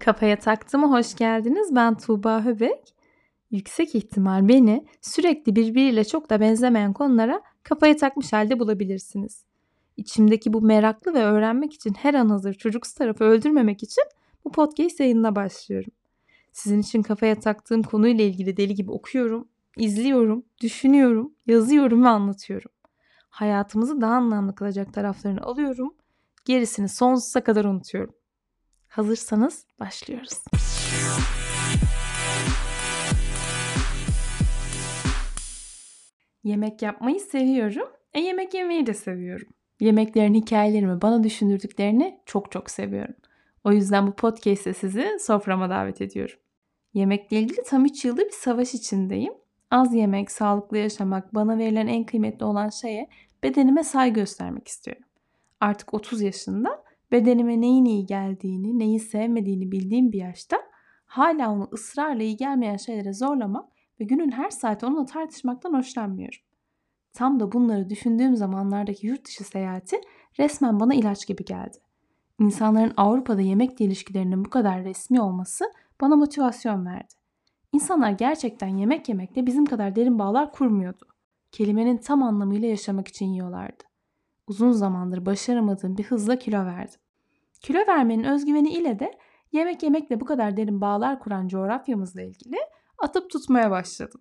Kafaya taktığıma hoş geldiniz. Ben Tuğba Höbek. Yüksek ihtimal beni sürekli birbiriyle çok da benzemeyen konulara kafaya takmış halde bulabilirsiniz. İçimdeki bu meraklı ve öğrenmek için her an hazır çocuksu tarafı öldürmemek için bu podcast yayınına başlıyorum. Sizin için kafaya taktığım konuyla ilgili deli gibi okuyorum, izliyorum, düşünüyorum, yazıyorum ve anlatıyorum. Hayatımızı daha anlamlı kılacak taraflarını alıyorum, gerisini sonsuza kadar unutuyorum. Hazırsanız başlıyoruz. Yemek yapmayı seviyorum. E yemek yemeyi de seviyorum. Yemeklerin hikayelerimi bana düşündürdüklerini çok çok seviyorum. O yüzden bu podcast'te sizi soframa davet ediyorum. Yemekle ilgili tam 3 yıldır bir savaş içindeyim. Az yemek, sağlıklı yaşamak, bana verilen en kıymetli olan şeye bedenime saygı göstermek istiyorum. Artık 30 yaşında bedenime neyin iyi geldiğini, neyi sevmediğini bildiğim bir yaşta hala onu ısrarla iyi gelmeyen şeylere zorlamak ve günün her saati onunla tartışmaktan hoşlanmıyorum. Tam da bunları düşündüğüm zamanlardaki yurt dışı seyahati resmen bana ilaç gibi geldi. İnsanların Avrupa'da yemekle ilişkilerinin bu kadar resmi olması bana motivasyon verdi. İnsanlar gerçekten yemek yemekle bizim kadar derin bağlar kurmuyordu. Kelimenin tam anlamıyla yaşamak için yiyorlardı. Uzun zamandır başaramadığım bir hızla kilo verdim. Kilo vermenin özgüveni ile de yemek yemekle bu kadar derin bağlar kuran coğrafyamızla ilgili atıp tutmaya başladım.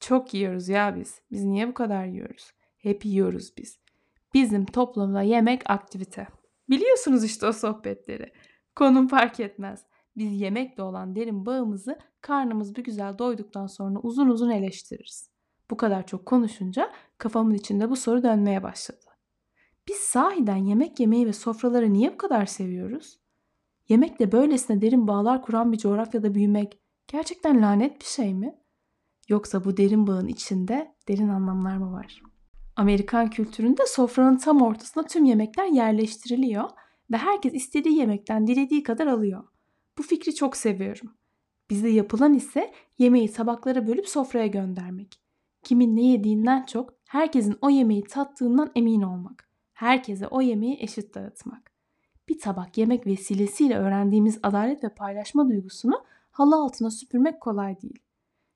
Çok yiyoruz ya biz. Biz niye bu kadar yiyoruz? Hep yiyoruz biz. Bizim toplumda yemek aktivite. Biliyorsunuz işte o sohbetleri. Konum fark etmez. Biz yemekle olan derin bağımızı karnımız bir güzel doyduktan sonra uzun uzun eleştiririz. Bu kadar çok konuşunca kafamın içinde bu soru dönmeye başladı. Biz sahiden yemek yemeyi ve sofraları niye bu kadar seviyoruz? Yemekle böylesine derin bağlar kuran bir coğrafyada büyümek gerçekten lanet bir şey mi? Yoksa bu derin bağın içinde derin anlamlar mı var? Amerikan kültüründe sofranın tam ortasına tüm yemekler yerleştiriliyor ve herkes istediği yemekten dilediği kadar alıyor. Bu fikri çok seviyorum. Bizde yapılan ise yemeği tabaklara bölüp sofraya göndermek. Kimin ne yediğinden çok herkesin o yemeği tattığından emin olmak. Herkese o yemeği eşit dağıtmak. Bir tabak yemek vesilesiyle öğrendiğimiz adalet ve paylaşma duygusunu halı altına süpürmek kolay değil.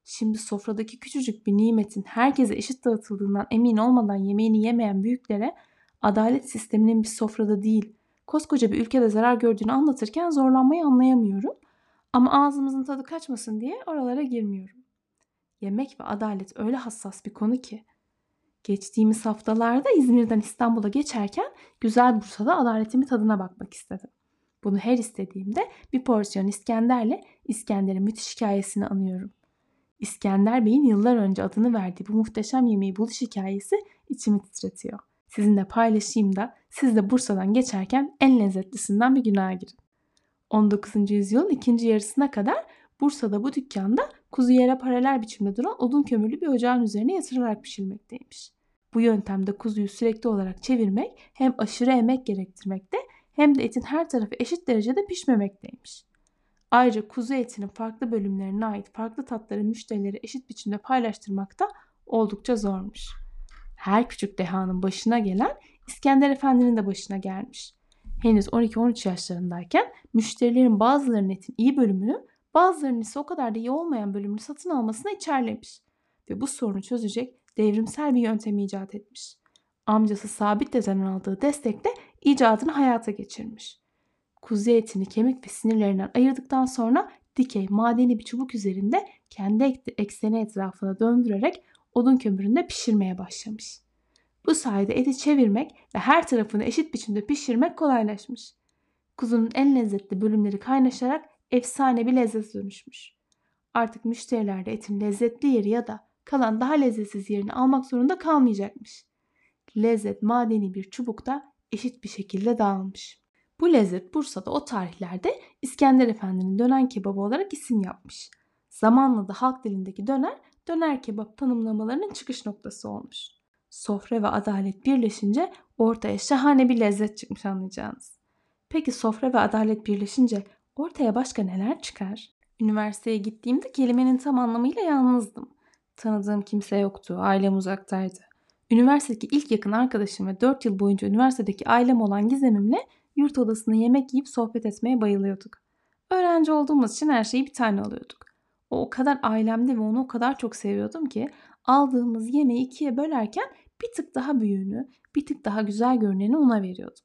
Şimdi sofradaki küçücük bir nimetin herkese eşit dağıtıldığından emin olmadan yemeğini yemeyen büyüklere adalet sisteminin bir sofrada değil, koskoca bir ülkede zarar gördüğünü anlatırken zorlanmayı anlayamıyorum. Ama ağzımızın tadı kaçmasın diye oralara girmiyorum. Yemek ve adalet öyle hassas bir konu ki. Geçtiğimiz haftalarda İzmir'den İstanbul'a geçerken güzel Bursa'da adaletimin tadına bakmak istedim. Bunu her istediğimde bir porsiyon İskender'le İskender'in müthiş hikayesini anıyorum. İskender Bey'in yıllar önce adını verdiği bu muhteşem yemeği buluş hikayesi içimi titretiyor. Sizinle paylaşayım da siz de Bursa'dan geçerken en lezzetlisinden bir günaha girin. 19. yüzyılın ikinci yarısına kadar Bursa'da bu dükkanda kuzu yere paralel biçimde duran odun kömürlü bir ocağın üzerine yatırılarak pişirilmekteymiş. Bu yöntemde kuzuyu sürekli olarak çevirmek hem aşırı emek gerektirmekte hem de etin her tarafı eşit derecede pişmemekteymiş. Ayrıca kuzu etinin farklı bölümlerine ait farklı tatları müşterilere eşit biçimde paylaştırmak da oldukça zormuş. Her küçük dehanın başına gelen İskender Efendi'nin de başına gelmiş. Henüz 12-13 yaşlarındayken müşterilerin bazılarının etin iyi bölümünü bazılarının ise o kadar da iyi olmayan bölümünü satın almasına içerlemiş. Ve bu sorunu çözecek devrimsel bir yöntem icat etmiş. Amcası Sabit Dede'den aldığı destekle icadını hayata geçirmiş. Kuzu etini kemik ve sinirlerinden ayırdıktan sonra dikey madeni bir çubuk üzerinde kendi ekseni etrafına döndürerek odun kömüründe pişirmeye başlamış. Bu sayede eti çevirmek ve her tarafını eşit biçimde pişirmek kolaylaşmış. Kuzunun en lezzetli bölümleri kaynaşarak efsane bir lezzet dönüşmüş. Artık müşteriler de etin lezzetli yeri ya da kalan daha lezzetsiz yerini almak zorunda kalmayacakmış. Lezzet madeni bir çubukta eşit bir şekilde dağılmış. Bu lezzet Bursa'da o tarihlerde İskender Efendi'nin dönen kebabı olarak isim yapmış. Zamanla da halk dilindeki döner, döner kebap tanımlamalarının çıkış noktası olmuş. Sofra ve adalet birleşince ortaya şahane bir lezzet çıkmış anlayacağınız. Peki sofra ve adalet birleşince ortaya başka neler çıkar? Üniversiteye gittiğimde kelimenin tam anlamıyla yalnızdım. Tanıdığım kimse yoktu, ailem uzaktaydı. Üniversitedeki ilk yakın arkadaşım ve 4 yıl boyunca üniversitedeki ailem olan Gizemimle yurt odasında yemek yiyip sohbet etmeye bayılıyorduk. Öğrenci olduğumuz için her şeyi bir tane alıyorduk. O o kadar ailemde ve onu o kadar çok seviyordum ki aldığımız yemeği ikiye bölerken bir tık daha büyüğünü, bir tık daha güzel görüneni ona veriyordum.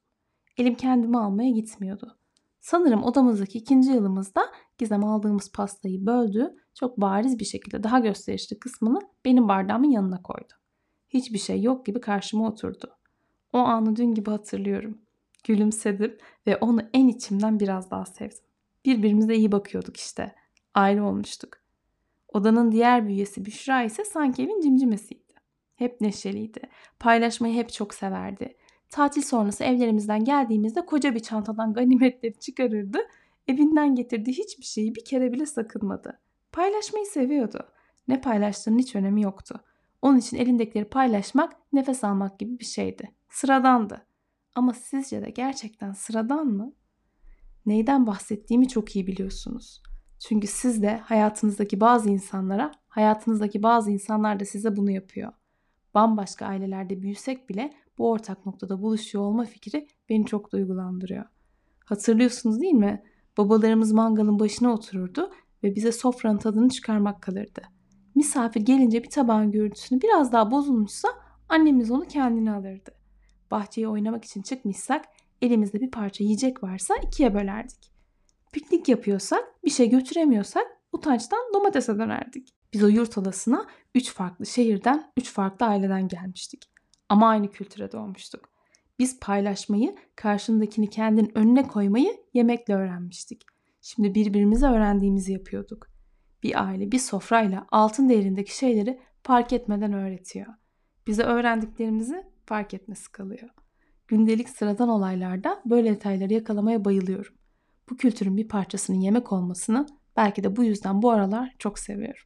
Elim kendimi almaya gitmiyordu. Sanırım odamızdaki ikinci yılımızda Gizem aldığımız pastayı böldü, çok bariz bir şekilde daha gösterişli kısmını benim bardağımın yanına koydu. Hiçbir şey yok gibi karşıma oturdu. O anı dün gibi hatırlıyorum. Gülümsedim ve onu en içimden biraz daha sevdim. Birbirimize iyi bakıyorduk işte. Ayrı olmuştuk. Odanın diğer bir üyesi Büşra ise sanki evin cimcimesiydi. Hep neşeliydi. Paylaşmayı hep çok severdi. Tatil sonrası evlerimizden geldiğimizde koca bir çantadan ganimetleri çıkarırdı. Evinden getirdiği hiçbir şeyi bir kere bile sakınmadı. Paylaşmayı seviyordu. Ne paylaştığının hiç önemi yoktu. Onun için elindekileri paylaşmak nefes almak gibi bir şeydi. Sıradandı. Ama sizce de gerçekten sıradan mı? Neyden bahsettiğimi çok iyi biliyorsunuz. Çünkü siz de hayatınızdaki bazı insanlara, hayatınızdaki bazı insanlar da size bunu yapıyor. Bambaşka ailelerde büyüsek bile bu ortak noktada buluşuyor olma fikri beni çok duygulandırıyor. Hatırlıyorsunuz değil mi? Babalarımız mangalın başına otururdu ve bize sofranın tadını çıkarmak kalırdı. Misafir gelince bir tabağın görüntüsünü biraz daha bozulmuşsa annemiz onu kendine alırdı. Bahçeye oynamak için çıkmışsak elimizde bir parça yiyecek varsa ikiye bölerdik. Piknik yapıyorsak, bir şey götüremiyorsak utançtan domatese dönerdik. Biz o yurt odasına üç farklı şehirden, üç farklı aileden gelmiştik. Ama aynı kültüre doğmuştuk. Biz paylaşmayı, karşındakini kendin önüne koymayı yemekle öğrenmiştik. Şimdi birbirimize öğrendiğimizi yapıyorduk. Bir aile bir sofrayla altın değerindeki şeyleri fark etmeden öğretiyor. Bize öğrendiklerimizi fark etmesi kalıyor. Gündelik sıradan olaylarda böyle detayları yakalamaya bayılıyorum. Bu kültürün bir parçasının yemek olmasını belki de bu yüzden bu aralar çok seviyorum.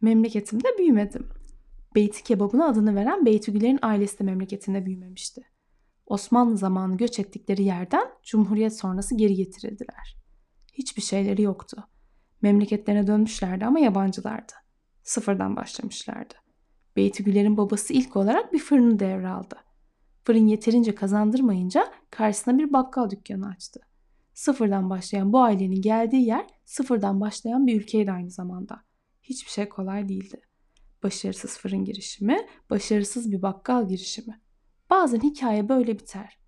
Memleketimde büyümedim. Beyti kebabına adını veren Beytügüler'in ailesi de memleketinde büyümemişti. Osmanlı zamanı göç ettikleri yerden Cumhuriyet sonrası geri getirildiler. Hiçbir şeyleri yoktu. Memleketlerine dönmüşlerdi ama yabancılardı. Sıfırdan başlamışlardı. Beytügüler'in babası ilk olarak bir fırını devraldı. Fırın yeterince kazandırmayınca karşısına bir bakkal dükkanı açtı. Sıfırdan başlayan bu ailenin geldiği yer sıfırdan başlayan bir ülkeydi aynı zamanda. Hiçbir şey kolay değildi. Başarısız fırın girişimi, başarısız bir bakkal girişimi. Bazen hikaye böyle biter.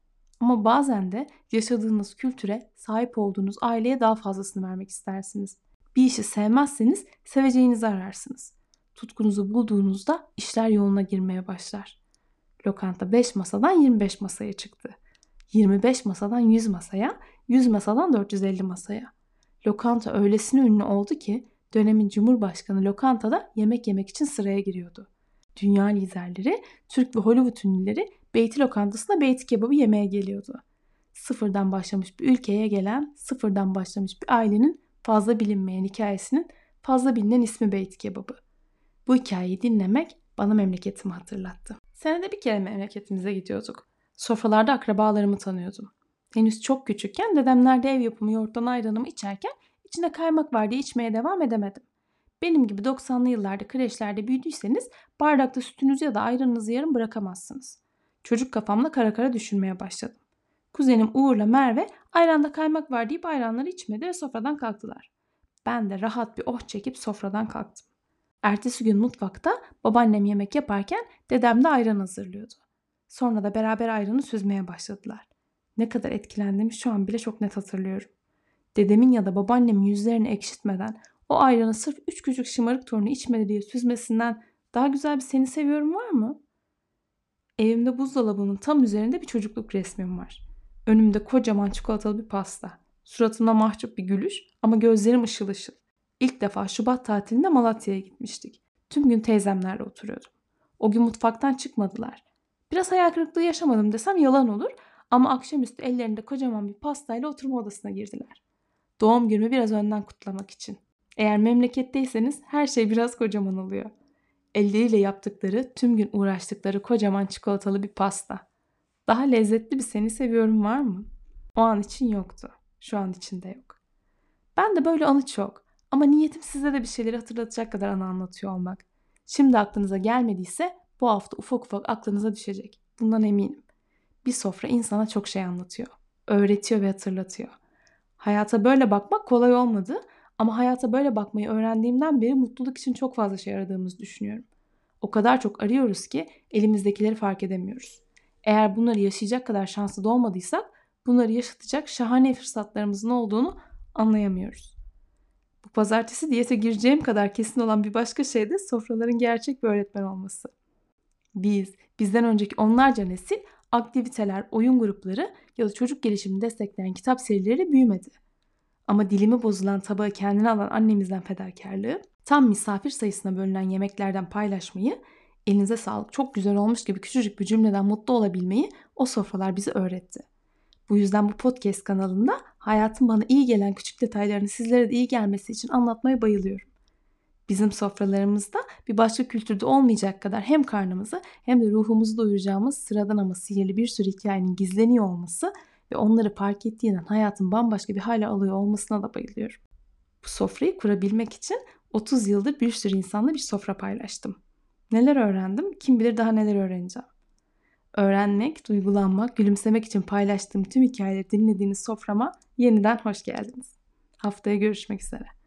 Ama bazen de yaşadığınız kültüre, sahip olduğunuz aileye daha fazlasını vermek istersiniz. Bir işi sevmezseniz seveceğinizi ararsınız. Tutkunuzu bulduğunuzda işler yoluna girmeye başlar. Lokanta 5 masadan 25 masaya çıktı. 25 masadan 100 masaya, 100 masadan 450 masaya. Lokanta öylesine ünlü oldu ki dönemin Cumhurbaşkanı lokantada yemek yemek için sıraya giriyordu. Dünya liderleri, Türk ve Hollywood ünlüleri Beyti lokantasına beyti kebabı yemeye geliyordu. Sıfırdan başlamış bir ülkeye gelen, sıfırdan başlamış bir ailenin fazla bilinmeyen hikayesinin fazla bilinen ismi beyti kebabı. Bu hikayeyi dinlemek bana memleketimi hatırlattı. Senede bir kere memleketimize gidiyorduk. Sofralarda akrabalarımı tanıyordum. Henüz çok küçükken dedemlerde ev yapımı yoğurttan ayranımı içerken içinde kaymak var diye içmeye devam edemedim. Benim gibi 90'lı yıllarda kreşlerde büyüdüyseniz bardakta sütünüzü ya da ayranınızı yarım bırakamazsınız. Çocuk kafamla kara kara düşünmeye başladım. Kuzenim Uğur'la Merve ayranda kaymak var deyip ayranları içmedi ve sofradan kalktılar. Ben de rahat bir oh çekip sofradan kalktım. Ertesi gün mutfakta babaannem yemek yaparken dedem de ayran hazırlıyordu. Sonra da beraber ayranı süzmeye başladılar. Ne kadar etkilendiğimi şu an bile çok net hatırlıyorum. Dedemin ya da babaannemin yüzlerini ekşitmeden o ayranı sırf üç küçük şımarık torunu içmedi diye süzmesinden daha güzel bir seni seviyorum var mı? Evimde buzdolabının tam üzerinde bir çocukluk resmim var. Önümde kocaman çikolatalı bir pasta. Suratımda mahcup bir gülüş ama gözlerim ışıl ışıl. İlk defa Şubat tatilinde Malatya'ya gitmiştik. Tüm gün teyzemlerle oturuyordum. O gün mutfaktan çıkmadılar. Biraz hayal kırıklığı yaşamadım desem yalan olur ama akşamüstü ellerinde kocaman bir pastayla oturma odasına girdiler. Doğum günümü biraz önden kutlamak için. Eğer memleketteyseniz her şey biraz kocaman oluyor. Elleriyle yaptıkları, tüm gün uğraştıkları kocaman çikolatalı bir pasta. Daha lezzetli bir seni seviyorum var mı? O an için yoktu. Şu an için de yok. Ben de böyle anı çok. Ama niyetim size de bir şeyleri hatırlatacak kadar anı anlatıyor olmak. Şimdi aklınıza gelmediyse bu hafta ufak ufak aklınıza düşecek. Bundan eminim. Bir sofra insana çok şey anlatıyor. Öğretiyor ve hatırlatıyor. Hayata böyle bakmak kolay olmadı ama hayata böyle bakmayı öğrendiğimden beri mutluluk için çok fazla şey aradığımızı düşünüyorum. O kadar çok arıyoruz ki elimizdekileri fark edemiyoruz. Eğer bunları yaşayacak kadar şanslı da olmadıysak bunları yaşatacak şahane fırsatlarımızın olduğunu anlayamıyoruz. Bu pazartesi diyete gireceğim kadar kesin olan bir başka şey de sofraların gerçek bir öğretmen olması. Biz, bizden önceki onlarca nesil aktiviteler, oyun grupları ya da çocuk gelişimini destekleyen kitap serileri büyümedi. Ama dilimi bozulan tabağı kendine alan annemizden fedakarlığı, tam misafir sayısına bölünen yemeklerden paylaşmayı, elinize sağlık çok güzel olmuş gibi küçücük bir cümleden mutlu olabilmeyi o sofralar bize öğretti. Bu yüzden bu podcast kanalında hayatın bana iyi gelen küçük detaylarını sizlere de iyi gelmesi için anlatmaya bayılıyorum. Bizim sofralarımızda bir başka kültürde olmayacak kadar hem karnımızı hem de ruhumuzu doyuracağımız sıradan ama sihirli bir sürü hikayenin gizleniyor olması ve onları fark ettiğinden hayatın bambaşka bir hale alıyor olmasına da bayılıyorum. Bu sofrayı kurabilmek için 30 yıldır bir sürü insanla bir sofra paylaştım. Neler öğrendim, kim bilir daha neler öğreneceğim. Öğrenmek, duygulanmak, gülümsemek için paylaştığım tüm hikayeleri dinlediğiniz soframa yeniden hoş geldiniz. Haftaya görüşmek üzere.